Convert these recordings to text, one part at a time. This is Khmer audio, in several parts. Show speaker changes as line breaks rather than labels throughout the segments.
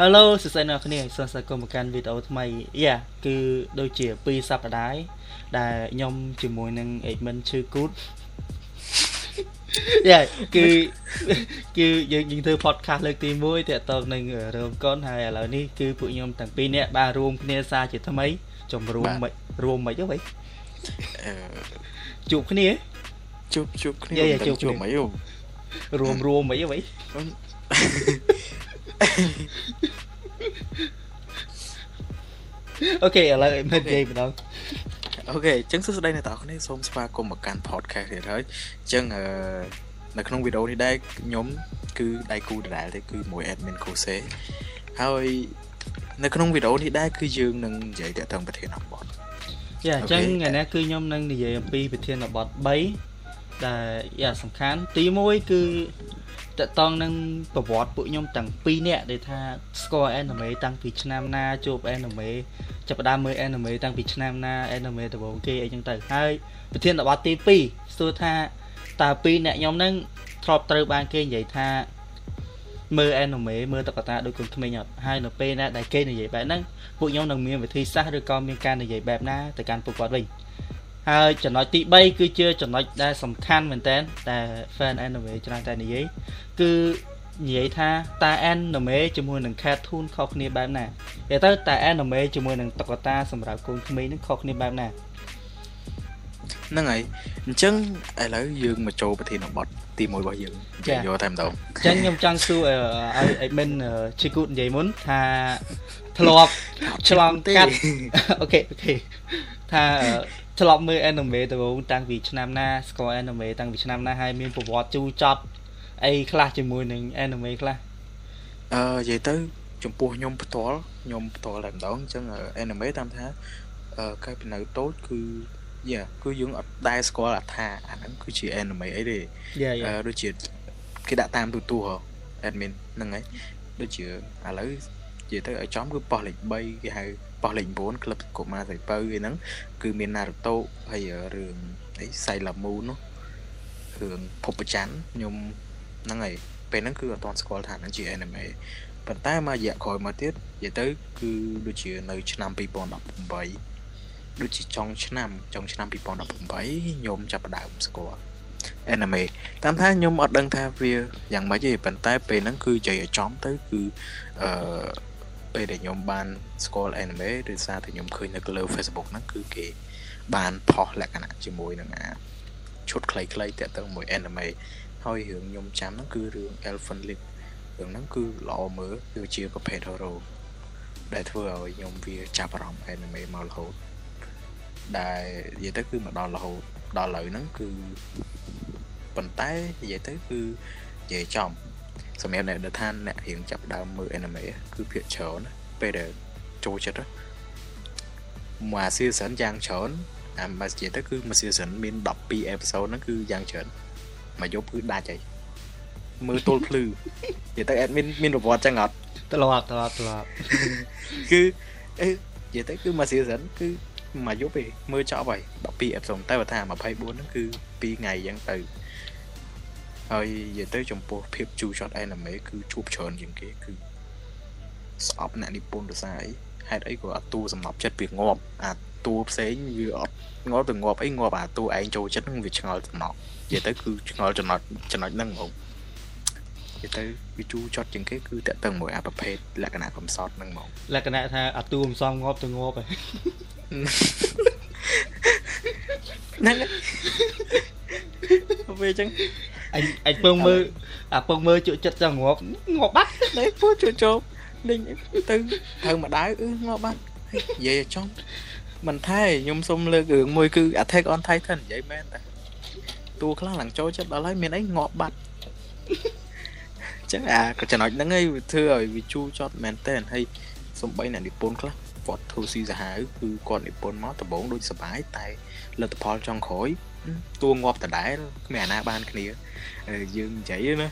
Hello សួស្តីអ្នកគ្នាសូមស្វាគមន៍មកកាន់វីដេអូថ្មីយ៉ាគឺដូចជា2សប្តាហ៍ដែលខ្ញុំជាមួយនឹង admin ឈឺគូតយ៉ាគឺគឺយើងយើងធ្វើ podcast លើកទី1តាក់ទងនឹងរោមកុនហើយឥឡូវនេះគឺពួកខ្ញុំទាំងពីរនាក់បានរួមគ្នាសារជាថ្មី ជំរួមមិនរួមមិនអ្វី
អឺ
ជួបគ្នា
ជួបជួបគ្នាជួបមិនយោ
រួមរួមមិនអ្វី អូខេឥឡូវមិននិយាយម្ដង
អូខេអញ្ចឹងសួស្តីអ្នកទាំងអស់គ្នាសូមស្វាគមន៍មកកាន់ podcast ទៀតហើយអញ្ចឹងអឺនៅក្នុងវីដេអូនេះដែរខ្ញុំគឺដៃគូដដែលទេគឺមួយ admin Kose ហើយនៅក្នុងវីដេអូនេះដែរគឺយើងនឹងនិយាយតាក់ទងប្រធានបទ
យ៉ាអញ្ចឹងថ្ងៃនេះគឺខ្ញុំនឹងនិយាយអំពីប្រធានបទ3ដែលយ៉ាសំខាន់ទី1គឺ តកតងនឹងប្រវត្តិពួកខ្ញុំទាំងពីរនាក់ដែលថាស្គាល់ anime តាំងពីឆ្នាំណាជួប anime ចាប់ផ្ដើមមើល anime តាំងពីឆ្នាំណា anime ដំបូងគេអីចឹងទៅហើយប្រធានបទទី2សួរថាតើពីរអ្នកខ្ញុំហ្នឹងធ្លាប់ត្រូវបានគេនិយាយថាមើល anime មើលតុក្កតាដូចកូនក្មេងអត់ហើយនៅពេលណាដែលគេនិយាយបែបហ្នឹងពួកខ្ញុំនឹងមានវិធីសាស្ត្រឬក៏មានការនិយាយបែបណាទៅកាន់ពួកគាត់វិញ ហើយចំណុចទី3គឺជាចំណុចដែលសំខាន់មែនតើតែ fan anime ច្រើនតែនិយាយគឺនិយាយថាតើ anime ជាមួយនឹង cartoon ខុសគ្នាបែបណានិយាយទៅតើ anime ជាមួយនឹងតុក្កតាសម្រាប់កូនក្មេងនឹងខុសគ្នាបែបណា
ហ្នឹងហើយអញ្ចឹងឥឡូវយើងមកចូលប្រធានបទទី1របស់យើងនិយាយយកតែម្ដង
អញ្ចឹងខ្ញុំចង់សួរឲ្យ admin ឈីគូតនិយាយមុនថាធ្លាប់ឆ្លងកាត់អូខេអូខេថា ធ្លាប់មើល anime ទៅតាំងពីឆ្នាំណាស្គាល់ anime តាំងពីឆ្នាំណាហើយមានប្រវត្តិជូរចត់អីខ្លះជាមួយនឹង anime ខ្លះ
អឺនិយាយទៅ ចំពោះខ្ញុំផ្ទាល់ខ្ញុំផ្ទាល់តែម្ដងអញ្ចឹង anime តាមថាអឺកាលពីនៅតូចគឺយ៉ាគឺយើងអត់ដែលស្គាល់ថាអាហ្នឹងគឺជា anime អីទេ
អឺ
ដូចជាគេដាក់តាមទូទូហ៎ admin ហ្នឹងហើយដូចជាឥឡូវនិយាយទៅឲ្យចំគឺប៉ោះលេខ3គេហៅ ប៉ោះលេខ9ក្លឹបកុមារសៃពៅឯហ្នឹងគឺមាន Naruto ហើយរឿងអី Sailor Moon នោះរឿងភពច័ន្ទខ្ញុំហ្នឹងហើយពេលហ្នឹងគឺអត់ទាន់ស្គាល់ថាហ្នឹងជា anime ប៉ុន្តែមករយៈក្រោយមកទៀតនិយាយទៅ គឺដូចជានៅ ឆ្នាំ2018ដូចជាចុងឆ្នាំចុងឆ្នាំ2018ខ្ញុំចាប់ផ្ដើមស្គាល់ anime តាមថាខ្ញុំអត់ដឹងថាវាយ៉ាងម៉េចទេប៉ុន្តែពេលហ្នឹងគឺនិយាយឲ្យចំទៅគឺអឺ ពេលដែលខ្ញុំបានស្គាល់ anime ដោយសារតែខ្ញុំឃើញនៅលើ Facebook ហ្នឹងគឺគេបានផុសលក្ខណៈជាមួយនឹងអាឈុតខ្លីៗតាក់ទងមួយ anime ហើយរឿងខ្ញុំចាំហ្នឹងគឺរឿង Elfen Lied រឿងហ្នឹងគឺល្អមើលគឺជាប្រភេទ horror ដែលធ្វើឲ្យខ្ញុំវាចាប់អារម្មណ៍ anime មករហូតដែលនិយាយទៅគឺមកដល់រហូតដល់ឥឡូវហ្នឹងគឺប៉ុន្តែនិយាយទៅគឺនិយាយចំ សម្រាប់អ្នកដែលថាអ្នករៀងចាប់ដើមមើល anime គឺភាគច្រើនពេលដែលចូលចិត្តមួយ season យ៉ាងច្រើនអាមួយនិយាយទៅគឺមួយ season មាន12 episode ហ្នឹងគឺយ៉ាងច្រើនមួយយប់គឺដាច់ហើយមើលទល់ភ្លឺនិយាយទៅ admin មានប្រវត្តិចឹងអត់
ត្រឡប់ត្រឡប់ត្រឡប់
គឺអេនិយាយទៅគឺមួយ season គឺមួយយប់ឯងមើលចប់ហើយ12 episode តែបើថា24ហ្នឹងគឺ2ថ្ងៃអញ្ចឹងទៅ ហើយនិយាយទៅចំពោះភាពជូរចត់ anime គឺជួបច្រើនជាងគេគឺស្អប់អ្នកនិពន្ធភាសាអីហេតុអីក៏អាតួសំណប់ចិត្តវាងាប់អាតួផ្សេងវាអត់ងាប់ទៅងាប់អីងាប់អាតួឯងចូលចិត្តនឹងវាឆ្ងល់សំណប់និយាយទៅគឺឆ្ងល់ចំណុចចំណុចហ្នឹងហ្មងនិយាយទៅវាជូរចត់ជាងគេគឺតកតឹងមួយអាប្រភេទលក្ខណៈកំសត់ហ្នឹងហ្មង
លក្ខណៈថាអាតួមិនសមងាប់ទៅងាប់ហើយ
ហ្នឹងពេលអញ្ចឹង
អញអញពងមើលអាពងមើលជក់ចិត្តចង់ងាប់ងាប់បាត់
តែពូជក់ជប់លេងទៅត្រូវមកដៅអឺងាប់បាត់និយាយចំមិនថែខ្ញុំសុំលើករឿងមួយគឺ Attack on Titan និយាយមែនតាតួខ្លះឡើងចូលចិត្តដល់ហើយមានអីងាប់បាត់ចឹងអាចំណុចហ្នឹងឯងវាធ្វើឲ្យវាជូរចត់មែនតើហើយសំបីអ្នកនិពន្ធខ្លះគាត់ធ្វើស៊ីសាហាវគឺគាត់និពន្ធមកដំបូងដូចសបាយតែ លទ្ធផលចុងក្រោយតួងាប់ដដែលគ្មានអាណាបានគ្នាយើងនិយាយណា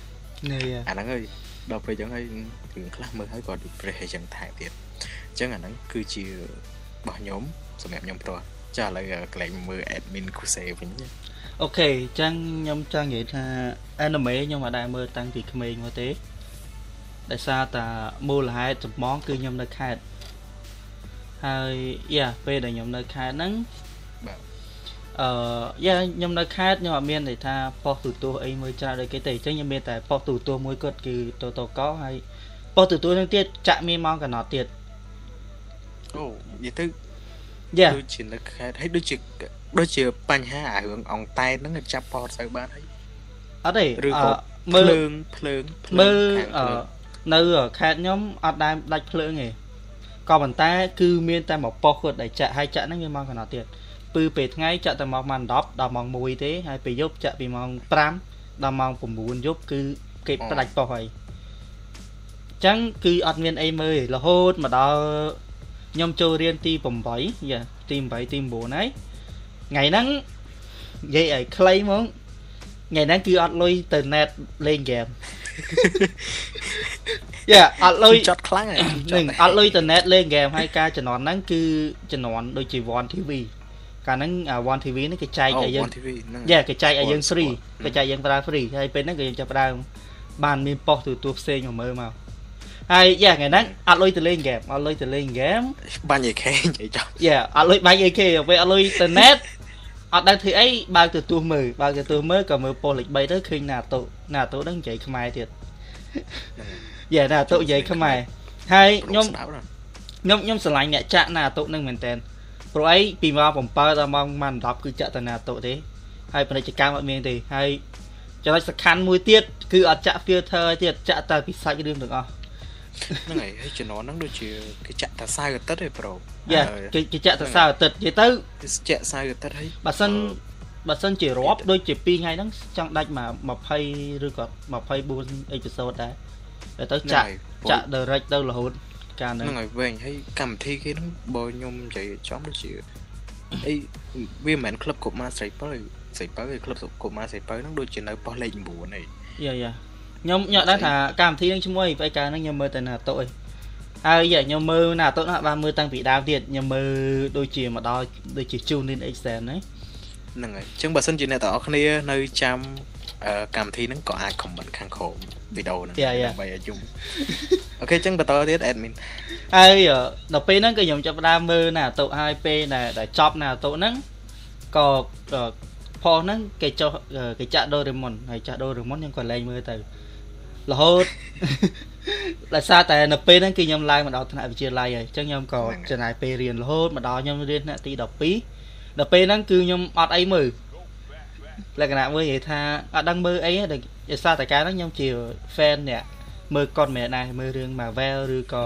អាហ្នឹងហើយដល់ពេលចឹងហើយរឿងខ្លះមើលហើយក៏ depress ចឹងថែទៀតអញ្ចឹងអាហ្នឹងគឺជារបស់ខ្ញុំសម្រាប់ខ្ញុំផ្ទាល់ចាឥឡូវកន្លែងមើល admin Kuse វិញ
អូខេអញ្ចឹងខ្ញុំចង់និយាយថា anime ខ្ញុំអត់ដែលមើលតាំងពីក្មេងមកទេដោយសារតែមូលហេតុចម្បងគឺខ្ញុំនៅខេត្តហើយយ៉ាពេលដែលខ្ញុំនៅខេត្តហ្នឹង
បាទ
អឺយ៉ាខ្ញុំនៅខេត្តខ្ញុំអត់មានន័យថាប៉ុស្តិ៍ទូទាស់អីមួយច្រើនដូចគេទេអញ្ចឹងខ្ញុំមានតែប៉ុស្តិ៍ទូទាស់មួយគត់គឺតតកហើយប៉ុស្តិ៍ទូទាស់ហ្នឹងទៀតចាក់មានម៉ោងកណត់ទៀត
អូនិយាយទៅ
យ៉ា
ដូចជានៅខេត្តហើយដូចជាដូចជាបញ្ហាអារឿងអង្តែនហ្នឹងចាប់ប៉ុស្តិ៍ទៅបានហើយ
អត់ទេ
ឬក៏មើលភ្លើងភ្លើង
មើលនៅខេត្តខ្ញុំអត់ដែរដាច់ភ្លើងទេក៏ប៉ុន្តែ គឺមានតែមួយប៉ុស្តិ៍គាត់ដែលចាក់ហើយចាក់ហ្នឹងមានម៉ោងកណត់ទៀត ពឺពេលថ្ងៃចាក់តែម៉ោង10ដល់ម៉ោង1ទេហើយពេលយប់ចាក់ពីម៉ោង5ដល់ម៉ោង9យប់គឺគេផ្ដាច់ប៉ុស្តិ៍ហើយចឹងគឺអត់មានអីមើលរហូតមកដល់ខ្ញុំចូលរៀនទី8យ៉ាទី8ទី9ហើយថ្ងៃហ្នឹងនិយាយឲ្យខ្លីហ្មងថ្ងៃហ្នឹងគឺអត់លុយទៅ net លេងហ្គេមយ៉ាអត់លុយ
ចត់ខ្លាំង
ហ្នឹងអត់លុយទៅ net លេងហ្គេមហើយការជំនាន់ហ្នឹងគឺជំនាន់ដូចជា One TV កាលហ្នឹង One TV នេះគេចែកឲ្យយើងយ៉ាគេចែកឲ្យយើង free គេចែកយើងប្រើ free ហើយពេលហ្នឹងគេយើងចាប់ដើមបានមានប៉ុស្តិ៍ទូទួលផ្សេងមកមើលមកហើយយ៉ាថ្ងៃហ្នឹងអត់លុយទៅលេងហ្គេមអត់លុយទៅលេងហ្គេម
បាញ់ AK និយាយចោះ
យ៉ាអត់លុយបាញ់ AK ពេលអត់លុយទៅ net អត់ដឹងធ្វើអីបើកទៅទោះមើលបើកទៅទោះមើលក៏មើលប៉ុស្តិ៍លេខ3ទៅឃើញណាតូណាតូហ្នឹងនិយាយខ្មែរទៀតយ៉ាណាតូនិយាយខ្មែរហើយខ្ញុំខ្ញុំខ្ញុំស្រឡាញ់អ្នកចាក់ណាតូហ្នឹងមែនតើ ព្រោះអីពីម៉ោង7ដល់ម៉ោង10គឺចាក់តាណាតូទេហើយពាណិជ្ជកម្មអត់មានទេហើយចំណុចសំខាន់មួយទៀតគឺអត់ចាក់ filter ទៀតចាក់តែពីសាច់រឿងទាំងអស់
ហ្នឹងហើយហើយជំនាន់ហ្នឹងដូចជាគេចាក់តែសៅអាទិត្យឯប្រូ
យ៉ាគេគេចាក់តែសៅអាទិត្យនិយាយទៅ
ចាក់សៅអាទិត្យហើយ
បើសិនបើសិនជារាប់ដូចជា2ថ្ងៃហ្នឹងចង់ដាច់មក20ឬក៏24អេពីសូតដែរតែទៅចាក់ចាក់ direct ទៅរហូត
កាលហ្នឹងហ្នឹងហើយវែងហើយកម្មវិធីគេហ្នឹងបើខ្ញុំនិយាយចំដូចជាអីវាមិនមែនក្លឹបកុមារស្រីបើស្រីបើឯក្លឹបកុមារស្រីបើហ្នឹងដូចជានៅប៉ុស្តិ៍លេខ9ឯង
យ៉ាយ៉ាខ្ញុំខ្ញុំអត់ដឹងថាកម្មវិធីនឹងឈ្មោះអីពេលកាលហ្នឹងខ្ញុំមើលតែណាតូអីហើយខ្ញុំមើលណាតូណាបានមើលតាំងពីដើមទៀតខ្ញុំមើលដូចជាមកដល់ដូចជា Tune in Extend ហ្នឹង
ហ្នឹងហើយអញ្ចឹងបើសិនជាអ្នកទាំងអស់គ្នានៅចាំ កម្មវិធីហ្នឹងក៏អាច comment ខាងក្រោមវីដេអូហ្នឹងដើម្បីឲ្យយំអូខេអញ្ចឹងបន្តទៀត admin
ហើយដល់ពេលហ្នឹងក៏ខ្ញុំចាប់ផ្ដើមមើលណាតូហើយពេលដែលចប់ណាតូហ្នឹងក៏ផុសហ្នឹងគេចុះគេចាក់ដូរេមុនហើយចាក់ដូរេមុនខ្ញុំក៏លែងមើលទៅរហូតដោយសារតែនៅពេលហ្នឹងគឺខ្ញុំឡើងមកដល់ថ្នាក់វិទ្យាល័យហើយអញ្ចឹងខ្ញុំក៏ចំណាយពេលរៀនរហូតមកដល់ខ្ញុំរៀនថ្នាក់ទី12ដល់ពេលហ្នឹងគឺខ្ញុំអត់អីមើល លក្ខណៈមើលនិយាយថាអត់ដឹងមើលអីទេដោយសារតែកាលហ្នឹងខ្ញុំជា fan អ្នកមើលកុនមែនដែរមើលរឿង Marvel ឬក៏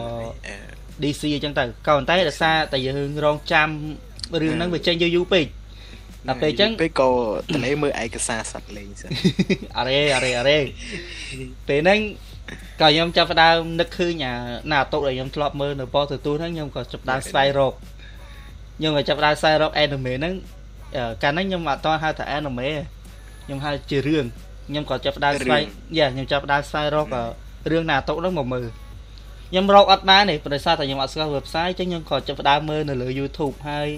DC អញ្ចឹងទៅក៏ប៉ុន្តែដោយសារតែយើងរងចាំរឿងហ្នឹងវាចេញយូរយូរពេកដល់ពេលអញ្ចឹង
ពេលក៏តលេមើលឯកសារសัตว์លេងសិន
អរេអរេអរេពេលហ្នឹងក៏ខ្ញុំចាប់ផ្ដើមនឹកឃើញអាណាតុដែលខ្ញុំធ្លាប់មើលនៅប៉ុស្តិ៍ទូហ្នឹងខ្ញុំក៏ចាប់ផ្ដើមស្វែងរកខ្ញុំក៏ចាប់ផ្ដើមស្វែងរក anime ហ្នឹង កាលហ្នឹងខ្ញុំអត់តហៅថា anime ខ្ញុំហៅជារឿងខ្ញុំក៏ចាប់ផ្ដើមស្វែងយ៉ាខ្ញុំចាប់ផ្ដើមស្វែងរករឿងណាតុហ្នឹងមកមើលខ្ញុំរកអត់បានទេព្រោះសារតែខ្ញុំអត់ស្គាល់ website ចឹងខ្ញុំក៏ចាប់ផ្ដើមមើលនៅលើ YouTube ហើយ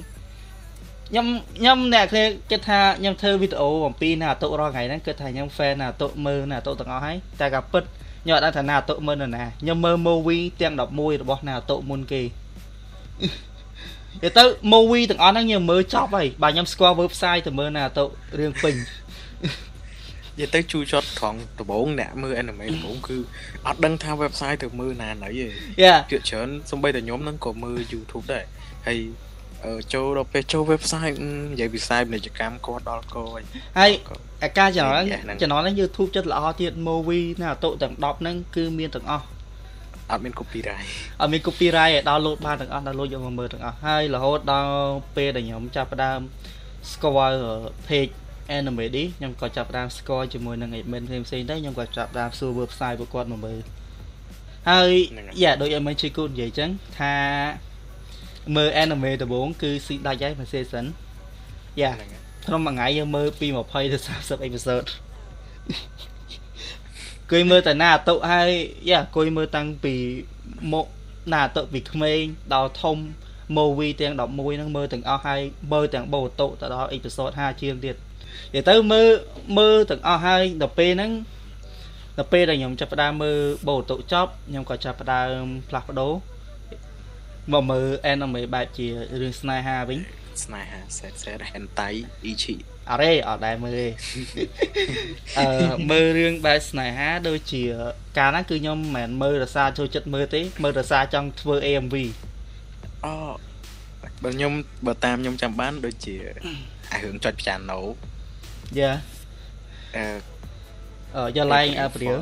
ខ្ញុំខ្ញុំអ្នកគ្នាគិតថាខ្ញុំធ្វើវីដេអូអំពីណាតុរាល់ថ្ងៃហ្នឹងគិតថាខ្ញុំ fan ណាតុមើលណាតុទាំងអស់ហើយតែក៏ពិតខ្ញុំអត់ដឹងថាណាតុមើលនៅណាខ្ញុំមើល movie ទាំង11របស់ណាតុមុនគេ ទៅ movie ទាំងអស់ហ្នឹងខ្ញុំមើលចប់ហើយបើខ្ញុំស្គាល់ website ទៅមើលណាតុរឿងពេញ
និយាយទៅជួចត់ត្រង់ដំបូងអ្នកមើល anime ដំបូងគឺអត់ដឹងថា website ទៅមើលណាណីទេជាច្រើនសំបីតែខ្ញុំហ្នឹងក៏មើល YouTube ដែរហើយចូលដល់ពេលចូល website និយាយវិស័យពាណិជ្ជកម្មគាត់ដល់កហើយ
ហើយអាការចំណងចំណងហ្នឹង YouTube ចិត្តល្អទៀត movie ណាអតុទាំង10ហ្នឹងគឺមានទាំងអស់
អត់មាន copyright
អត់មាន copyright ឲ្យ download បានទាំងអស់ download យកមកមើលទាំងអស់ហើយរហូតដល់ពេលដែលខ្ញុំចាប់ផ្ដើមស្គាល់ page anime នេះខ្ញុំក៏ចាប់ផ្ដើមស្គាល់ជាមួយនឹង admin ផ្សេងផ្សេងទៅខ្ញុំក៏ចាប់ផ្ដើមសួរ website ពួកគាត់មកមើលហើយយ៉ាដូច admin ជួយគូនិយាយចឹងថាមើល anime ដំបូងគឺស៊ីដាច់ហើយមួយ season យ៉ាក្នុងមួយថ្ងៃយើងមើលពី20ទៅ30 episode គួយមើលតែណាអតុហើយយ៉ាគួយមើលតាំងពីមកណាអតុពីក្មេងដល់ធំ movie ទាំង11ហ្នឹងមើលទាំងអស់ហើយមើលទាំងបូតូទៅដល់ episode 5ជាងទៀតនិយាយទៅមើលមើលទាំងអស់ហើយដល់ពេលហ្នឹងដល់ពេលដែលខ្ញុំចាប់ផ្ដើមមើលបូតូចប់ខ្ញុំក៏ចាប់ផ្ដើមផ្លាស់ប្ដូរមកមើល anime បែបជារឿងស្នេហាវិញ
ស្នេហាសែតសែត hentai ichi
អ រេអត់ដែរមើលទេអឺមើលរឿងបែបស្នេហាដូចជាកាលហ្នឹងគឺខ្ញុំមិនមែនមើលរសារចូលចិត្តមើលទេមើលរសារចង់ធ្វើ AMV
អូបើខ្ញុំបើតាមខ្ញុំចាំបានដូចជាអារឿងចុចផ្ចាណូ
យ៉ា
អឺ
អឺយ៉ាឡៃអេព្រីល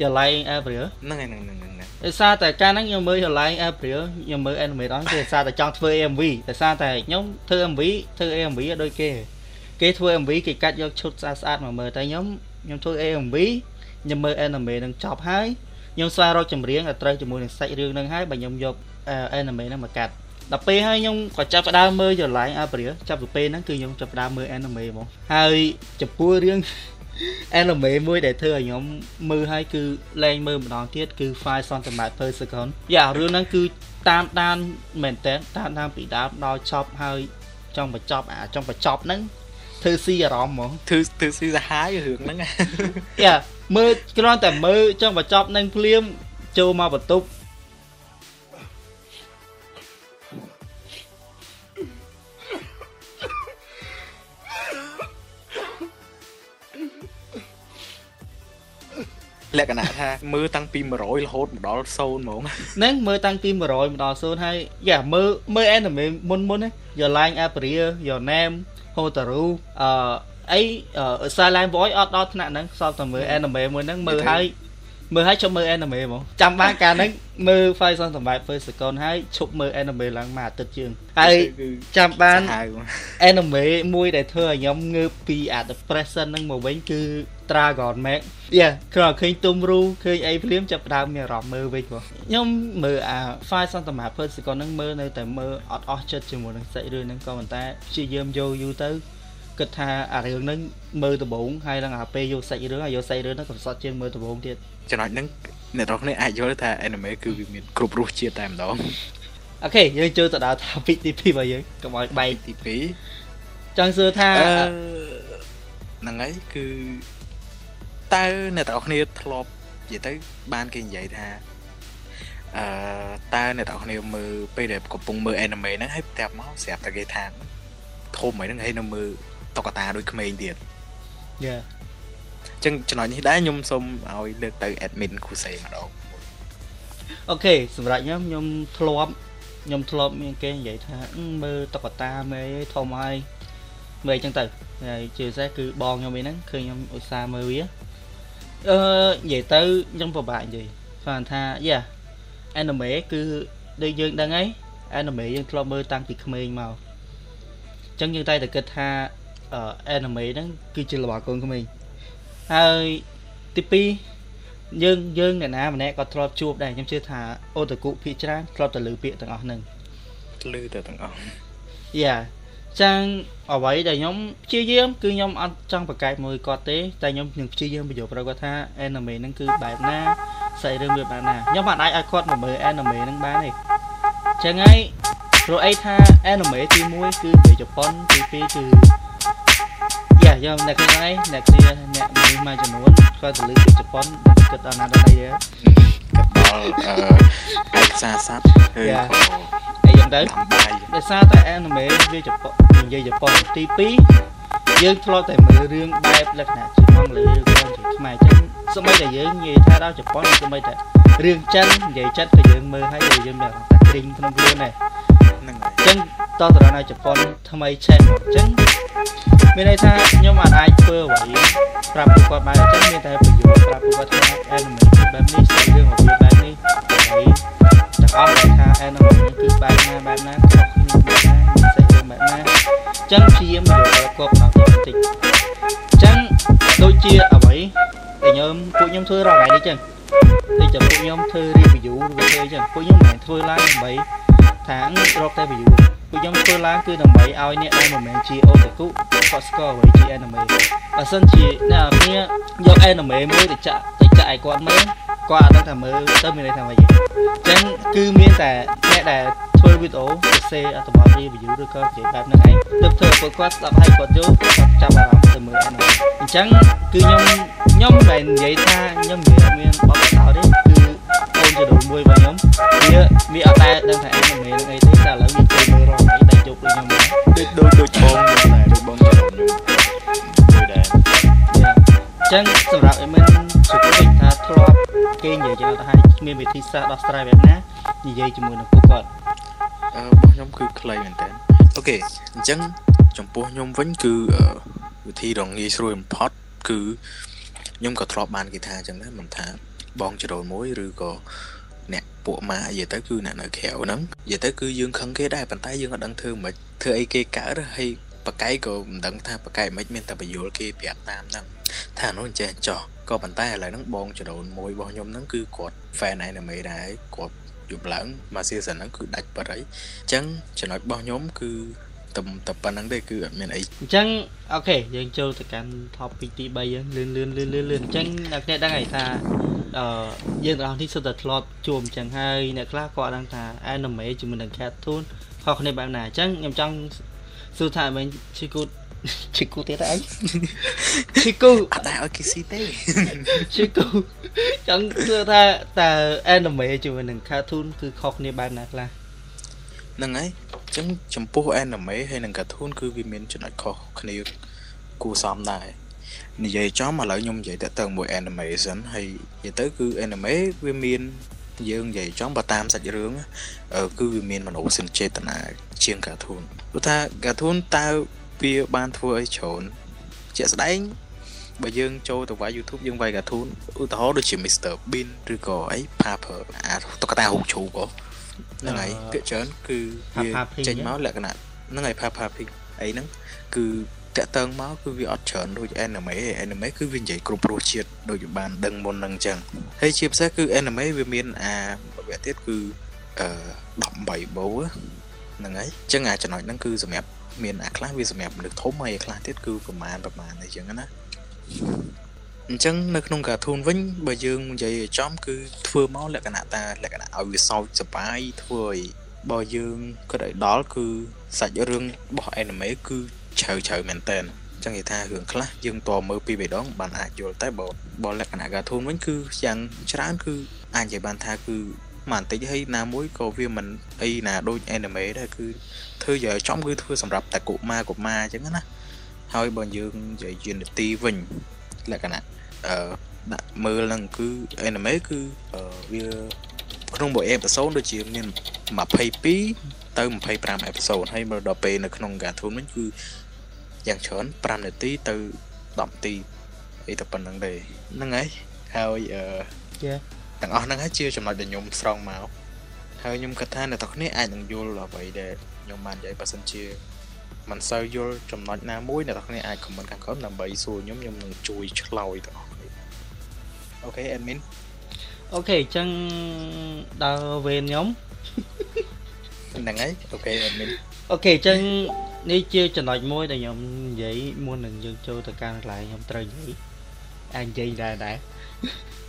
យ៉ាឡៃអេព្រីល
ហ្នឹងហើយហ្នឹងហ្នឹងហ្នឹង
ដោយសារតែកាលហ្នឹងខ្ញុំមើលយ៉ាឡៃអេព្រីលខ្ញុំមើល anime ដល់គឺដោយសារតែចង់ធ្វើ AMV ដោយសារតែខ្ញុំធ្វើ MV ធ្វើ AMV ដូចគេ គេធ្វើ MV គេកាត់យកឈុតស្អាតស្អាតមកមើលតែខ្ញុំខ្ញុំធ្វើ AMV ខ្ញុំមើល anime នឹងចប់ហើយខ្ញុំស្វែងរកចម្រៀងឲ្យត្រូវជាមួយនឹងសាច់រឿងនឹងហើយបើខ្ញុំយក anime ហ្នឹងមកកាត់ដល់ពេលហើយខ្ញុំក៏ចាប់ផ្ដើមមើលចម្លាញ់អាព្រាលចាប់ពីពេលហ្នឹងគឺខ្ញុំចាប់ផ្ដើមមើល anime ហ្មងហើយចំពោះរឿង anime មួយដែលធ្វើឲ្យខ្ញុំមើលហើយគឺលែងមើលម្ដងទៀតគឺ5 cm per second យ៉ារឿងហ្នឹងគឺតាមដានមែនតើតាមដានពីដើមដល់ចប់ហើយចង់បញ្ចប់អាចង់បញ្ចប់ហ្នឹង ធ្វើស៊ីអារម្មណ៍ហ្មង
ធ្វើធ្វើស៊ីសាហាយរឿងហ្នឹង
យ៉ាមើលគ្រាន់តែមើលចង់បញ្ចប់នឹងភ្លាមចូលមកបន្ទប់
លក្ខណៈថាមើលតាំងពី100រហូតមកដល់0ហ្មង
ហ្នឹងមើលតាំងពី100មកដល់0ហើយយ៉ាមើលមើល anime មុនមុនណា Your Line April Your Name Hotaru អឺអី Silent Voice អត់ដល់ថ្នាក់ហ្នឹងសល់តែមើល anime មួយហ្នឹងមើលហើយ មើលហើយជប់មើល anime ហ្មងចាំបានកាលហ្នឹងមើល Five Son សម្រាប់ first second ហើយឈប់មើល anime ឡើងមួយអាទិត្យជាងហើយចាំបាន anime មួយដែលធ្វើឲ្យខ្ញុំងើបពីអា depression ហ្នឹងមកវិញគឺ Dragon Max យ៉ាគ្រាន់ឃើញទុំរូឃើញអីភ្លាមចាប់ផ្ដើមមានអារម្មណ៍មើលវិញបងខ្ញុំមើលអា Five Son សម្រាប់ first second ហ្នឹងមើលនៅតែមើលអត់អស់ចិត្តជាមួយនឹងសាច់រឿងហ្នឹងក៏ប៉ុន្តែព្យាយាមយកយូរទៅ គិតថាអារឿងហ្នឹងមើលដំបូងហើយដល់អាពេលយកសាច់រឿងហើយយកសាច់រឿងហ្នឹងក៏សតជាងមើលដំបូងទៀត
ចំណុចហ្នឹងអ្នកនរគ្នាអាចយល់ថា anime គឺវាមានគ្រប់រសជាតិតែម្ដង
អូខេយើងចូលទៅដល់ topic ទី2របស់យើងកុំឲ្យបែក
ទី
2ចង់សួរថា
ហ្នឹងហើយគឺតើអ្នកនរគ្នាធ្លាប់និយាយទៅបានគេនិយាយថាអឺតើអ្នកនរគ្នាមើលពេលដែលកំពុងមើល anime ហ្នឹងហើយប្រាប់មកស្រាប់តែគេថាធំហ្នឹងហើយនៅមើល តុក្កតាដូចក្មេងទៀត
យ៉ា
ចឹងចំណុចនេះដែរខ្ញុំសូមឲ្យលើកទៅ admin គូសេម្ដង
អូខេសម្រាប់ខ្ញុំខ្ញុំធ្លាប់ខ្ញុំធ្លាប់មានគេនិយាយថាមើលតុក្កតាមេធំហើយមើលអញ្ចឹងទៅហើយជាពិសេសគឺបងខ្ញុំអីហ្នឹងឃើញខ្ញុំឧស្សាហ៍មើលវាអឺនិយាយទៅខ្ញុំពិបាកនិយាយគាត់ថាយ៉ា anime គឺដូចយើងដឹងហើយ anime យើងធ្លាប់មើលតាំងពីក្មេងមកអញ្ចឹងយើងតែតែគិតថា anime ហ្នឹងគឺជារបស់កូនក្មេងហើយទី2យើងយើងអ្នកណាម្នាក់ក៏ធ្លាប់ជួបដែរខ្ញុំជឿថាអូតាគុភាគច្រើនធ្លាប់តែលើពាក្យទាំងអស់ហ្នឹង
លើទៅទាំងអស់
យ៉ាចឹងអ្វីដែលខ្ញុំព្យាយាមគឺខ្ញុំអត់ចង់ប្រកែកមួយគាត់ទេតែខ្ញុំនឹងព្យាយាមបញ្យល់ប្រាប់គាត់ថា anime ហ្នឹងគឺបែបណាសាច់រឿងវាបែបណាខ្ញុំមិនអាចឲ្យគាត់មកមើល anime ហ្នឹងបានទេចឹងហើយព្រោះអីថា anime ទី1គឺពីជប៉ុនទី2គឺ យ៉ាយើងអ្នកគ្នាឯងអ្នកគ្នាអ្នកមួយមួយចំនួនគាត់ទៅលើពីជប៉ុនគិតដល់ណាដល់អីទេគិត
ដល់អឺឯកសារស័ព្ទហើយក៏
អីយ៉ាងទៅដោយសារតែ anime វាជប៉ុននិយាយជប៉ុនទី2យើងធ្លាប់តែមើលរឿងបែបលក្ខណៈជាអង់គ្លេសឬក៏ជាខ្មែរចឹងសម្បីតែយើងនិយាយថាដល់ជប៉ុនសម្បីតែរឿងចិននិយាយចិត្តក៏យើងមើលហើយយើងមានអារម្មណ៍ថាគ្រីងក្នុងខ្លួនដែរហ្នឹងហើយអញ្ចឹងតតរណជប៉ុនថ្មីឆេះអញ្ចឹងមានន័យថាខ្ញុំអាចធ្វើអ្វីប្រាប់ពួកគាត់បានអញ្ចឹងមានតែប្រយោជន៍ប្រាប់ពួកគាត់ថា anime បែបនេះស្អីរឿងរបស់វាបែបនេះហើយទាំងអស់ដែលថា anime គឺបែបណាបែបណាខុសគ្នាបែបណាមានស្អីរឿងបែបណាអញ្ចឹងព្យាយាមយកគាត់បន្តបន្តិចអញ្ចឹងដូចជាអ្វីដែលខ្ញុំពួកខ្ញុំធ្វើរាល់ថ្ងៃនេះអញ្ចឹងដូចតែពួកខ្ញុំធ្វើ review ឬធ្វើអញ្ចឹងពួកខ្ញុំមិនមែនធ្វើឡើងដើម្បី ថារកតែ view ពួកខ្ញុំធ្វើឡើងគឺដើម្បីឲ្យអ្នកដែលមិនមែនជាអូតាគុគាត់ស្គាល់អ្វីជា anime បើសិនជាអ្នកគ្នាយក anime មួយទៅចាក់ទៅចាក់ឲ្យគាត់មើលគាត់អត់ដឹងថាមើលទៅមានន័យថាម៉េចទេអញ្ចឹងគឺមានតែអ្នកដែលធ្វើវីដេអូសរសេរអត្ថបទ review ឬក៏និយាយបែបហ្នឹងឯងទើបធ្វើឲ្យពួកគាត់ស្ដាប់ហើយគាត់យល់គាត់ចាប់អារម្មណ៍ទៅមើលអាហ្នឹងអញ្ចឹងគឺខ្ញុំខ្ញុំមិនមែននិយាយថាខ្ញុំនិយាយអត់មានបទពិសោធន៍ទេ គឺអូនចដូនមួយរបស់ខ្ញុំវាវាអត់ដែលដឹងថា anime ហ្នឹងអីទេតែឥឡូវវាចូលមើលរាល់ថ្ងៃដែលជប់ដូចខ្ញុំហ្នឹង
ដូចដូចដូចបងខ្ញុំដែរដូចបងចរខ្ញុំមួយដែរ
អញ្ចឹងសម្រាប់អេមិនសុខវិញថាធ្លាប់គេនិយាយចឹងទៅហើយគ្មានវិធីសាស្ត្រដោះស្រាយបែបណានិយាយជាមួយនឹងពួកគាត់
អឺរបស់ខ្ញុំគឺខ្លីមែនតើអូខេអញ្ចឹងចំពោះខ្ញុំវិញគឺអឺវិធីរងងាយស្រួលបំផុតគឺខ្ញុំក៏ធ្លាប់បានគេថាអញ្ចឹងដែរមិនថា បងចរូនមួយឬក៏អ្នកពួកម៉ានិយាយទៅគឺអ្នកនៅក្រៅហ្នឹងនិយាយទៅគឺយើងខឹងគេដែរប៉ុន្តែយើងអត់ដឹងធ្វើមិនធ្វើអីគេកើតហើយបកែកក៏មិនដឹងថាបកែកមិនមានតែបញ្យល់គេប្រាប់តាមហ្នឹងថាអានោះអញ្ចេះអញ្ចោះក៏ប៉ុន្តែឥឡូវហ្នឹងបងចរូនមួយរបស់ខ្ញុំហ្នឹងគឺគាត់ fan anime ដែរគាត់យប់ឡើងមក season ហ្នឹងគឺដាច់បាត់ហើយអញ្ចឹងចំណុចរបស់ខ្ញុំគឺ តែតែប៉ុណ្្នឹងទេគឺអត់មានអី
អញ្ចឹងអូខេយើងចូលទៅកាន់ topic ទី3យើងលឿនលឿនលឿនលឿនលឿនអញ្ចឹងអ្នកគ្នាដឹងហើយថាអឺយើងទាំងអស់នេះសុទ្ធតែធ្លាប់ជួបអញ្ចឹងហើយអ្នកខ្លះគាត់ដឹងថា anime ជាមួយនឹង cartoon ខុសគ្នាបែបណាអញ្ចឹងខ្ញុំចង់សួរថាមិនឈឺគូតឈឺគូតទៀតអីឈឺគូ
អត់ដែរឲ្យគេស៊ីទេ
ឈឺគូចង់សួរថាតើ anime ជាមួយនឹង cartoon គឺខុសគ្នាបែបណាខ្លះ
ហ្នឹងហើយអញ្ចឹងចំពោះ anime ហើយនិង cartoon គឺវាមានចំណុចខុសគ្នាគួរសមដែរនិយាយចំឥឡូវខ្ញុំនិយាយតើតើមួយ animation ហើយនិយាយទៅគឺ anime វាមានយើងនិយាយចំបើតាមសាច់រឿងអឺគឺវាមានមនោសញ្ចេតនាជាង cartoon ព្រោះថា cartoon តើវាបានធ្វើអីច្រើនជាក់ស្ដែងបើយើងចូលទៅវាយ YouTube យើងវាយ cartoon ឧទាហរណ៍ដូចជា Mr Bean ឬក៏អី Pepper អាតុក្កតារូបជ្រូកហ៎ ហ្នឹងហើយភាគច្រើនគឺវាចេញមកលក្ខណៈហ្នឹងហើយ Peppa Pig អីហ្នឹងគឺតាក់តើងមកគឺវាអត់ច្រើនដូច anime ទេ anime គឺវានិយាយគ្រប់រសជាតិដូចបានដឹងមុនហ្នឹងអញ្ចឹងហើយជាពិសេសគឺ anime វាមានអាវគ្គទៀតគឺអឺ18បូហ្នឹងហើយអញ្ចឹងអាចំណុចហ្នឹងគឺសម្រាប់មានអាខ្លះវាសម្រាប់មនុស្សធំហើយអាខ្លះទៀតគឺប្រហែលប្រហែលអីចឹងណា អញ្ចឹងនៅក្នុង cartoon វិញបើយើងនិយាយឲ្យចំគឺធ្វើមកលក្ខណៈតាលក្ខណៈឲ្យវាសោចសប្បាយធ្វើឲ្យបើយើងគិតឲ្យដល់គឺសាច់រឿងរបស់ anime គឺជ្រៅជ្រៅមែនតើចឹងនិយាយថារឿងខ្លះយើងតមើលពីរបីដងបានអាចយល់តែបើបើលក្ខណៈ cartoon វិញគឺយ៉ាងច្រើនគឺអាចនិយាយបានថាគឺមកបន្តិចហើយណាមួយក៏វាមិនអីណាដូច anime ដែរគឺធ្វើយកឲ្យចំគឺធ្វើសម្រាប់តែកុមារកុមារអញ្ចឹងណាហើយបើយើងនិយាយជានីតិវិញលក្ខណៈអឺ ដាក់មើលហ្នឹងគឺ anime គឺអឺវាក្នុងមួយអេពីសូតដូចជាមាន22ទៅ25អេពីសូតហើយមើលដល់ពេលនៅក្នុង cartoon វិញគឺយ៉ាងច្រើន5នាទីទៅ10នាទីអីតែប៉ុណ្្នឹងទេហ្នឹងហើយហើយអឺ
ចា
ទាំងអស់ហ្នឹងហើយជាចំណុចដែលខ្ញុំស្រង់មកហើយខ្ញុំគិតថាអ្នកទាំងគ្នាអាចនឹងយល់អ្វីដែលខ្ញុំបាននិយាយបើសិនជាមិនសូវយល់ចំណុចណាមួយអ្នកទាំងគ្នាអាច comment ខាងក្រោមដើម្បីសួរខ្ញុំខ្ញុំនឹងជួយឆ្លើយទាំងអស់គ្នា អូខេ admin
អូខេអញ្ចឹងដល់វេនខ្ញុំ
ហ្នឹងហើយអូខេ admin
អូខេអញ្ចឹងនេះជាចំណុចមួយដែលខ្ញុំនិយាយមុននឹងយើងចូលទៅកាន់កន្លែងខ្ញុំត្រូវនិយាយអាចនិយាយដែរដែរ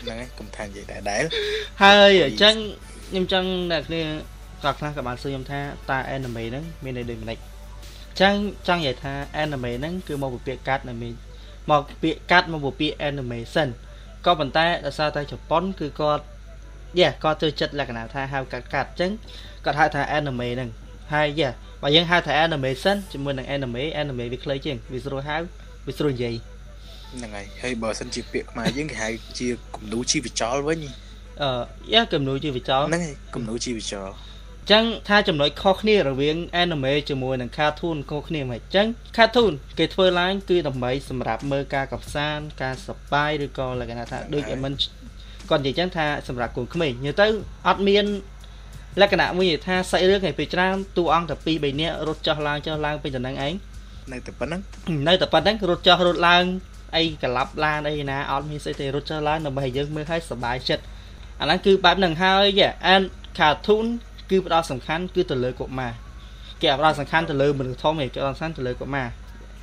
ហ្នឹងហើយកុំថានិយាយដែរដែល
ហើយអញ្ចឹងខ្ញុំចង់អ្នកគ្នាក៏ខ្លះក៏បានសួរខ្ញុំថាតើ anime ហ្នឹងមានន័យដូចម្ដេចអញ្ចឹងចង់និយាយថា anime ហ្នឹងគឺមកពីពាក្យកាត់ anime មកពាក្យកាត់មកពីពាក្យ animation ក៏ប៉ុន្តែដោយសារតែជប៉ុនគឺគាត់យេគាត់ចូលចិត្តលក្ខណៈថាហៅកាត់កាត់អញ្ចឹងគាត់ហៅថា anime ហ្នឹងហើយយេបើយើងហៅថា animation ជាមួយនឹង anime anime វាខ្លីជាងវាស្រួលហៅវាស្រួលនិយាយ
ហ្នឹងហើយហើយបើសិនជាពាក្យខ្មែរយើងគេហៅជាគំនូជីវចលវិញ
អឺយ៉ាគំនូជាវិចោ
ហ្នឹងហើយគំនូជីវចល
អញ្ចឹងថាចំណុចខុសគ្នារវាង anime ជាមួយនឹង cartoon ខុសគ្នាមិនអញ្ចឹង cartoon គេធ្វើឡើងគឺដើម្បីសម្រាប់មើលការកំសាន្តការសប្បាយឬក៏លក្ខណៈថាដូចឲ្យមិនគាត់និយាយអញ្ចឹងថាសម្រាប់កូនក្មេងនិយាយទៅអត់មានលក្ខណៈមួយនិយាយថាសាច់រឿងឯពេលច្រើនតួអង្គតែ2 3នាក់រត់ចុះឡើងចុះឡើងពេញតំណែងឯង
នៅតែប៉ុណ្្នឹង
នៅតែប៉ុណ្្នឹងរត់ចុះរត់ឡើងអីក្លាប់ឡានអីណាអត់មានស្អីទេរត់ចុះឡើងដើម្បីឲ្យយើងមើលឲ្យសប្បាយចិត្តអាហ្នឹងគឺបែបហ្នឹងហើយអាន cartoon គឺផ្ដោតសំខាន់គឺទៅលើកុមារគេអត់ផ្ដោតសំខាន់ទៅលើមនុស្សធំទេគេផ្ដោតសំខាន់ទៅលើកុមារ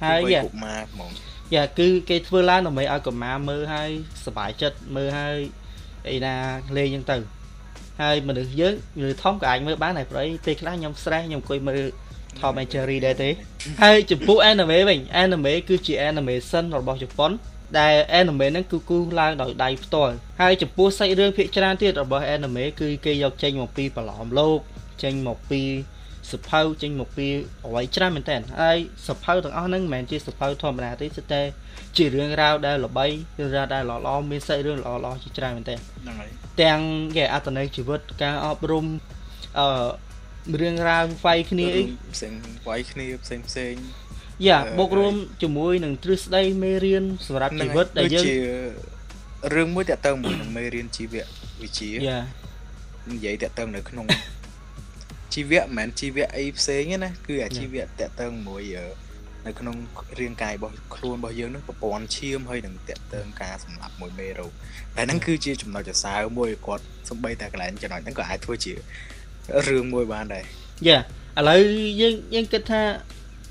ហើយ
វ័
យ៉ា
កុមារហ្មង
យ៉ាគឺគេធ្វើឡើងដើម្បីឲ្យកុមារមើលឲ្យសប្បាយចិត្តមើលឲ្យអីណាលេងអញ្ចឹងទៅហើយមនុស្សយើងឬធំក៏អាចមើលបានដែរព្រោះអីពេលខ្លះខ្ញុំ stress ខ្ញុំអង្គុយមើល Tom and Jerry ដែរទេហើយចំពោះ anime វិញ anime គឺជា animation របស់ជប៉ុន ដែល anime ហ្នឹងគឺគូសឡើងដោយដៃផ្ទាល់ហើយចំពោះសាច់រឿងភាគច្រើនទៀតរបស់ anime គឺគេយកចេញមកពីប្រឡំលោកចេញមកពីសភៅចេញមកពីអ្វីច្រើនមែនតើហើយសភៅទាំងអស់ហ្នឹងមិនមែនជាសភៅធម្មតាទេគឺតែជារឿងរ៉ាវដែលល្បីរឿងរ៉ាវដែលល្អៗមានសាច់រឿងល្អៗជាច្រើនមែនតើ
ហ្នឹងហើយ
ទាំងគេអត្តន័យជីវិតការអប់រំអឺរឿងរ៉ាវវាយគ្នាអី
ផ្សេងវាយគ្នាផ្សេងផ្សេង
យ៉ាបូករួមជាមួយនឹងទ្រឹស្ដីមេរៀនសម្រាប់ជីវិតដែលយើងជា
រឿងមួយតើតើមួយនឹងមេរៀនជីវៈវិទ្យា
យ៉ា
និយាយតើតើនៅក្នុងជីវៈមិនមែនជីវៈអីផ្សេងទេណាគឺអាជីវៈតើតើមួយនៅក្នុងរាងកាយរបស់ខ្លួនរបស់យើងនឹងប្រព័ន្ធឈាមហើយនឹងតេតើងការសម្លាប់មួយមេរោគតែហ្នឹងគឺជាចំណុចសរសើរមួយគាត់សំបីតែកន្លែងចំណុចហ្នឹងក៏អាចធ្វើជារឿងមួយបានដែរ
យ៉ាឥឡូវយើងយើងគិតថា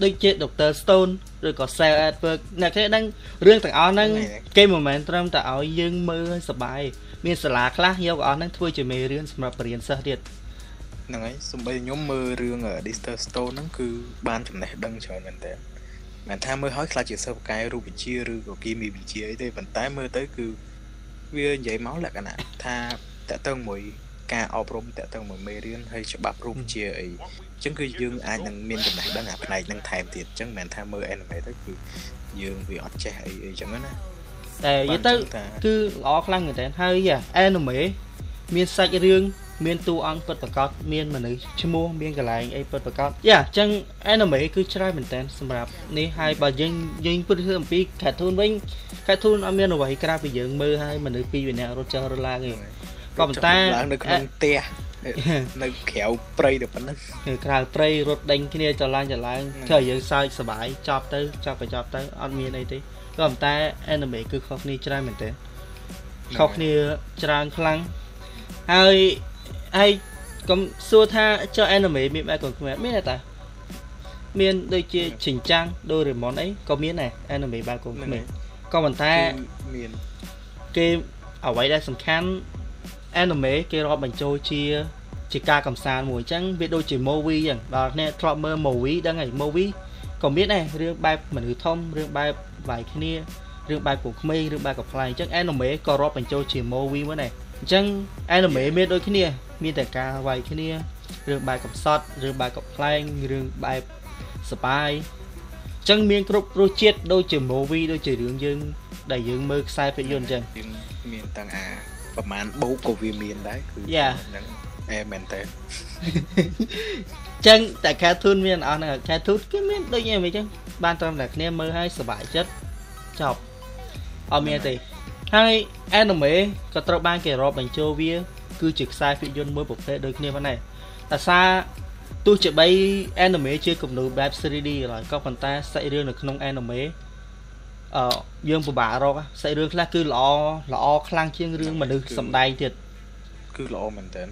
ដូចជា Dr. Stone ឬក៏ Sal Edward អ្នកគេដឹងរឿងទាំងអស់ហ្នឹងគេមិនមែនត្រឹមតែឲ្យយើងមើលឲ្យសប្បាយមានសាលាខ្លះយកអស់ហ្នឹងធ្វើជាមេរៀនសម្រាប់បរិញ្ញាសិស្សទៀត
ហ្នឹងហើយសំបីខ្ញុំមើលរឿង Dr. Stone ហ្នឹងគឺបានចំណេះដឹងច្រើនមែនតើមិនថាមើលឲ្យខ្លាចជាសិស្សបកាយរូបវិទ្យាឬក៏គីមីវិទ្យាអីទេប៉ុន្តែមើលទៅគឺវានិយាយមកលក្ខណៈថាតើតើមួយការអប់រំតើតើមួយមេរៀនហើយច្បាប់រូបវិទ្យាអីអញ្ចឹងគឺយើងអាចនឹងមានចំណេះដឹងអាផ្នែកហ្នឹងថែមទៀតអញ្ចឹងមិនមែនថាមើល anime ទៅគឺយើងវាអត់ចេះអីអីចឹងណា
តែនិយាយទៅគឺល្អខ្លាំងមែនតើហើយ anime មានសាច់រឿងមានតួអង្គពិតប្រាកដមានមនុស្សឈ្មោះមានកន្លែងអីពិតប្រាកដយ៉ាអញ្ចឹង anime គឺច្រើនមែនតើសម្រាប់នេះហើយបើយើងយើងពិតធ្វើអំពី cartoon វិញ cartoon អត់មានអ្វីក្រៅពីយើងមើលហើយមនុស្សពីរវិញ្ញារត់ចុះរឡើងទេក៏ប៉ុន្តែ
ឡើងនៅក្នុងផ្ទះ នៅក្រៅព្រៃតែប៉ុណ្្នឹង
ក្រៅព្រៃរត់ដេញគ្នាចឡើងចឡើងធ្វើឲ្យយើងសើចសប្បាយចប់ទៅចប់បញ្ចប់ទៅអត់មានអីទេក៏ប៉ុន្តែ anime គឺខុសគ្នាច្រើនមែនទេខុសគ្នាច្រើនខ្លាំងហើយហើយកុំសួរថាចុះ anime មានបែបកុំខ្មែរមានតែមានដូចជាចិញ្ចាំងដូរេម៉ុនអីក៏មានដែរ anime បែបកុំខ្មែរក៏ប៉ុន្តែ
មាន
គេអ្វីដែលសំខាន់ anime គេរាប់បញ្ចូលជាជាការកំសាន្តមួយអញ្ចឹងវាដូចជា movie អញ្ចឹងដល់គ្នាធ្លាប់មើល movie ដឹងហើយ movie ក៏មានដែររឿងបែបមនុស្សធំរឿងបែបវាយគ្នារឿងបែបពូក្មេងរឿងបែបកំ pl អញ្ចឹង anime ក៏រាប់បញ្ចូលជា movie មួយដែរអញ្ចឹង anime មានដូចគ្នា មានតែការវាយគ្នារឿងបែបកំសត់រឿងបែបកំ pl រឿងបែបសបាយអញ្ចឹងមានគ្រប់រសជាតិដូចជា movie ដូចជារឿងយើងដែលយើងមើលខ្សែភាពយន្តអញ្ចឹង
មានទាំងអា ប្រហែលបូកក៏វាមានដែរគឺ
ហ្នឹង
អេមែនតើ
ចឹងតែ cartoon មានអស់ហ្នឹង cartoon គេមានដូចយ៉ាងវិញចឹងបានត្រឹមតែគ្នាមើលឲ្យសប្បាយចិត្តចប់អត់មានទេហើយ anime ក៏ត្រូវបានគេរាប់បញ្ចូលវា គឺជាខ្សែភាពយន្តមួយប្រភេទដូចគ្នាផងដែរតែសារទោះជាបី anime ជាគំនូរបែប 3D ឡើយក៏ប៉ុន្តែសាច់រឿងនៅក្នុង anime អឺយើងពិបាករកសាច់រឿងខ្លះគឺល្អល្អខ្លាំងជាងរឿងមនុស្សសម្ដែងទៀត
គឺល្អមែនតើ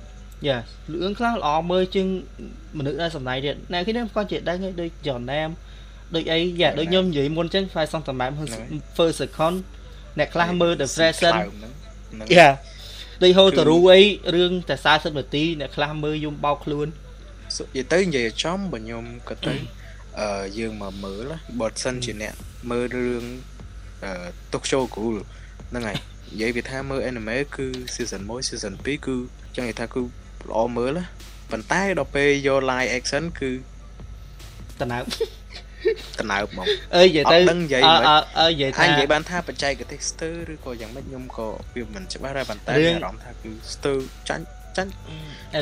យ៉ារឿងខ្លះល្អមើលជាងមនុស្សដែលសម្ដែងទៀតអ្នកគ្នាគាត់ជាដឹងដូច John Nam ដូចអីយ៉ាដូចខ្ញុំនិយាយមុនចឹង Five Song សម្ដែង first second អ្នកខ្លះមើល The Freshen យ៉ាដូចហូតារូអីរឿងតែ40នាទីអ្នកខ្លះមើលយំបោកខ្លួន
និយាយទៅនិយាយចំបើខ្ញុំក៏ទៅ អឺយើងមកមើលបើសិនជាអ្នកមើលរឿងអឺ Tokyo Ghoul ហ្នឹងហើយនិយាយវាថាមើល anime គឺ season 1 season 2គឺចឹងនិយាយថាគឺល្អមើលប៉ុន្តែដល់ពេលយក live action គឺ
តណើប
តណើបហ្មង
អើយនិយាយទៅ
ដឹងនិយាយ
មិនអើនិយាយ
ថានិយាយបានថាបច្ចេកទេសស្ទើឬក៏យ៉ាងម៉េចខ្ញុំក៏វាមិនច្បាស់ដែរប៉ុន្តែអារម្មណ៍ថាគឺស្ទើចាញ់ចាញ់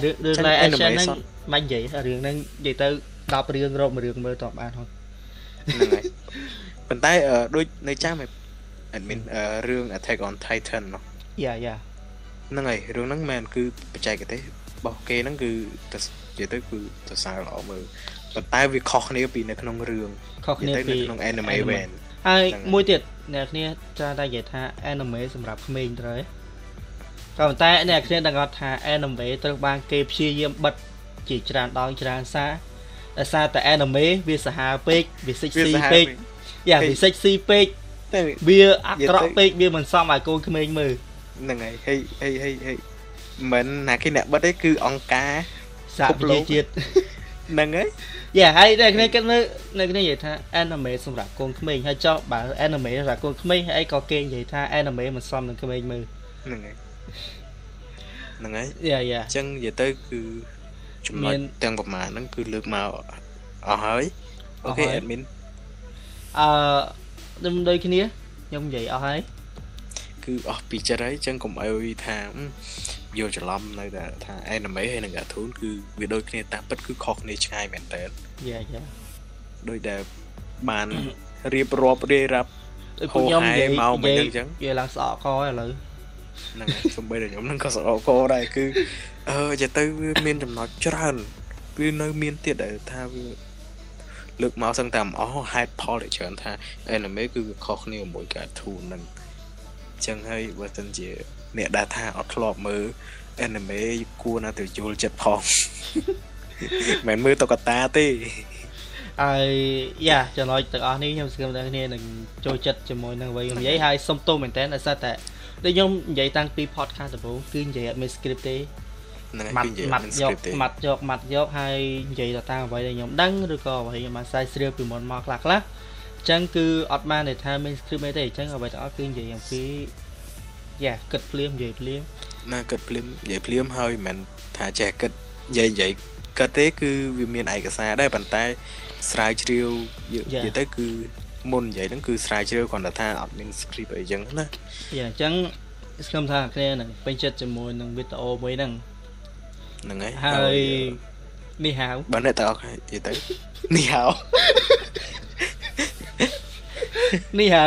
រឿងរឿង live action ហ្នឹងមិននិយាយរឿងហ្នឹងនិយាយទៅ 10រឿងរកមួយរឿងមើលតបានហ្នឹង
ហ្នឹងហើយប៉ុន្តែដូចនៅចាំ admin រឿង Attack on Titan នោះ
យ៉ាយ៉ា
ហ្នឹងហើយរឿងហ្នឹងមែនគឺបច្ចេកទេសរបស់គេហ្នឹងគឺទៅនិយាយទៅគឺទៅសារល្អមើលប៉ុន្តែវាខុសគ្នាពីនៅក្នុងរឿង
ខុសគ្នាពី
ក្នុង anime វិញ
ហើយមួយទៀតអ្នកគ្នាច្រើនតែនិយាយថា anime សម្រាប់ក្មេងត្រូវក៏ប៉ុន្តែអ្នកគ្នាដឹងអត់ថា anime ត្រូវបានគេព្យាយាមបិទជាច្រើនដងច្រើនសារ ដោយសារតែ anime វាសាហាវពេកវាសិចស៊ីពេកយ៉ាវាសិចស៊ីពេកវាអាក្រក់ពេកវាមិនសមឲ្យកូនក្មេងមើល
ហ្នឹងហើយហេហេហេហេមិនណាគេអ្នកបិទទេគឺអង្គការ
សហវិទ្យាជាតិ
ហ្នឹងហើយ
យ៉ាហើយតែគ្នាគិតមើលនៅគ្នានិយាយថា anime សម្រាប់កូនក្មេងហើយចុះបើ anime សម្រាប់កូនក្មេងហើយអីក៏គេនិយាយថា anime មិនសមនឹងក្មេងមើល
ហ្នឹងហើយហ្នឹងហើយ
យ៉ាយ៉ា
អញ្ចឹងនិយាយទៅគឺ ចំណុ
មា
ច
ន
ទាំងប្រមាណហ្នឹងគឺលើកមកអស់ហើយអូខេ
អស់ហើយ
admin
អឺដូចដូចគ្នាខ្ញុំនិយាយអស់ហើយ
គឺអស់ពីចិត្តហើយអញ្ចឹងកុំអីថាហឹមយល់ច្រឡំនៅតែថា anime ហើយនិង cartoon គឺវាដូចគ្នាតាមពិតគឺខុសគ្នាឆ្ងាយមែនតើ
យ៉ាយ៉ា
ដោយដែលបានរៀបរាប់រាយរាប់
ដូចពួកខ្ញុំនិយាយ
ហូរហែមកមិន
និយាយ
អញ្ចឹង
និយាយឡើងស្អកកឥឡូវ
ហ្នឹងហើយសំបីតែខ្ញុំហ្នឹងក៏ស្រកកដែរគឺអឺចេះទៅវាមានចំណុចច្រើនវានៅមានទៀតដែលថាវាលើកមកសឹងតែមិនអស់ហេតុផលដែលច្រើនថា anime គឺវាខុសគ្នាជាមួយ cartoon ហ្នឹងអញ្ចឹងហើយបើសិនជា អ្នកដែលថាអត់ធ្លាប់មើល anime គួរណាស់ទៅយល់ចិត្តផងមិនមែនមើលតុក្កតាទេ
ហើយយ៉ាចំណុចទាំងអស់នេះខ្ញុំសង្ឃឹមថាគ្នានឹងចូលចិត្តជាមួយនឹងអ្វីខ្ញុំនិយាយហើយសុំទោសមែនតើដោយសារតែ ដូចខ្ញុំនិយាយតាំងពី podcast ដំបូងគឺនិយាយអត់មាន script ទេ
ហ្នឹង
ម៉ា
ហើយ
ត់
គឺនិយាយ
ម៉ាត់
មិន
យក
script ទេ
ម៉ាត់យកម៉ាត់យកហើយនិយាយទៅតាមអ្វីដែលខ្ញុំដឹងឬក៏អ្វីខ្ញុំបានស្រាវជ្រាវពីមុនមកខ្លះខ្លះអញ្ចឹងគឺអត់បានន័យថាមាន script អីទេអញ្ចឹងអ្វីទាំងអស់គឺនិយាយអំពីយ៉ាគិតភ្លាមនិយាយភ្លាម
ណាគិតភ្លាមនិយាយភ្លាមហើយមិនមែនថាចេះគិតនិយាយនិយាយគិតទេគឺវាមានឯកសារដែរប៉ុន្តែស្រាវជ្រាវយើងនិយាយទៅគឺ មុននិយាយហ្នឹងគឺស្រាវជ្រាវគ្រាន់តែថាអត់មាន script អីចឹងណា
យ៉ាអញ្ចឹងសង្ឃឹមថាគ្នានឹងពេញចិត្តជាមួយនឹងវីដេអូមួយហ្នឹង
ហ្នឹងហើយ
ហើយនេះហៅ
បើអ្នកតើអត់និយាយទៅនេះហៅ
នេះហៅ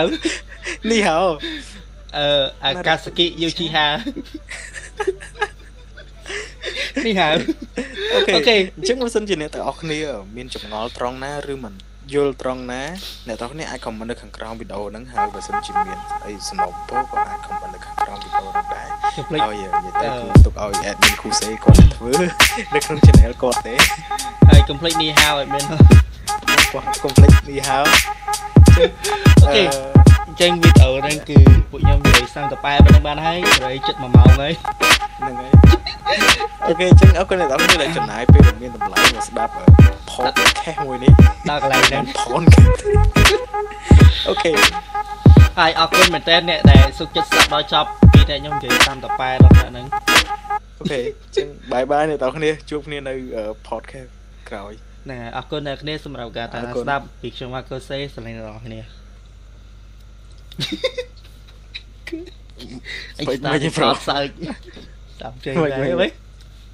នេះហៅ
អឺអាកាសគិយូជីហានេះហៅ
អូខេ
អូខេ
អញ្ចឹងបើសិនជាអ្នកទាំងអស់គ្នា មានចម្ងល់ត្រង់ណាឬមិន យល់ត្រង់ណាអ្នកទាំងអស់គ្នាអាច comment នៅខាងក្រោមវីដេអូហ្នឹងហើយបើសិនជាមានអីសំណុំពរក៏អាច comment នៅខាងក្រោមវីដេអូហ្នឹងដែរ
ខ្ញុំភ្លេច
ហើយនិយាយទៅគឺទុកឲ្យ admin Kuse គាត់ទៅធ្វើនៅក្នុង channel គាត់ទេ
ហើយកុំភ្លេចនេះហៅឲ្យមាន
គាត់កុំភ្លេចនេះហៅ
អូខេអញ្ចឹងវីដេអូហ្នឹងគឺពួកខ្ញុំនិយាយសាំងតប៉ែប៉ុណ្្នឹងបានហើយប្រហែលចិត្ត1ម៉ោងហើយ
ហ្នឹងហើយ OK អញ្ចឹងអរគុណអ្នកទាំងអស់គ្នាដែលចំណាយពេលវេលាមានតម្លៃមកស្ដាប់ podcast មួយនេះ
ដល់កន្លែងហ្នឹង
ផងគេ OK
ហើយអរគុណមែនតើអ្នកដែលសុខចិត្តស្ដាប់ដល់ចប់ពីតែខ្ញុំនិយាយតាមតប៉ែដល់ហ្នឹង
OK អញ្ចឹង bye bye អ្នកទាំងអស់គ្នាជួបគ្នានៅ podcast ក្រោយ
ហ្នឹងហើយអរគុណអ្នកគ្នាសម្រាប់ការតាម
អរគុណ
ស្ដាប់ពីខ្ញុំមកកូសេស្រឡាញ់អ្នកទាំងគ្នាអី
មិន
ស្ដាប់
មិនទេ
ប្រ
ប្រូ
សើចតាមជើង
មិន
ដែរ
មិន
វិញ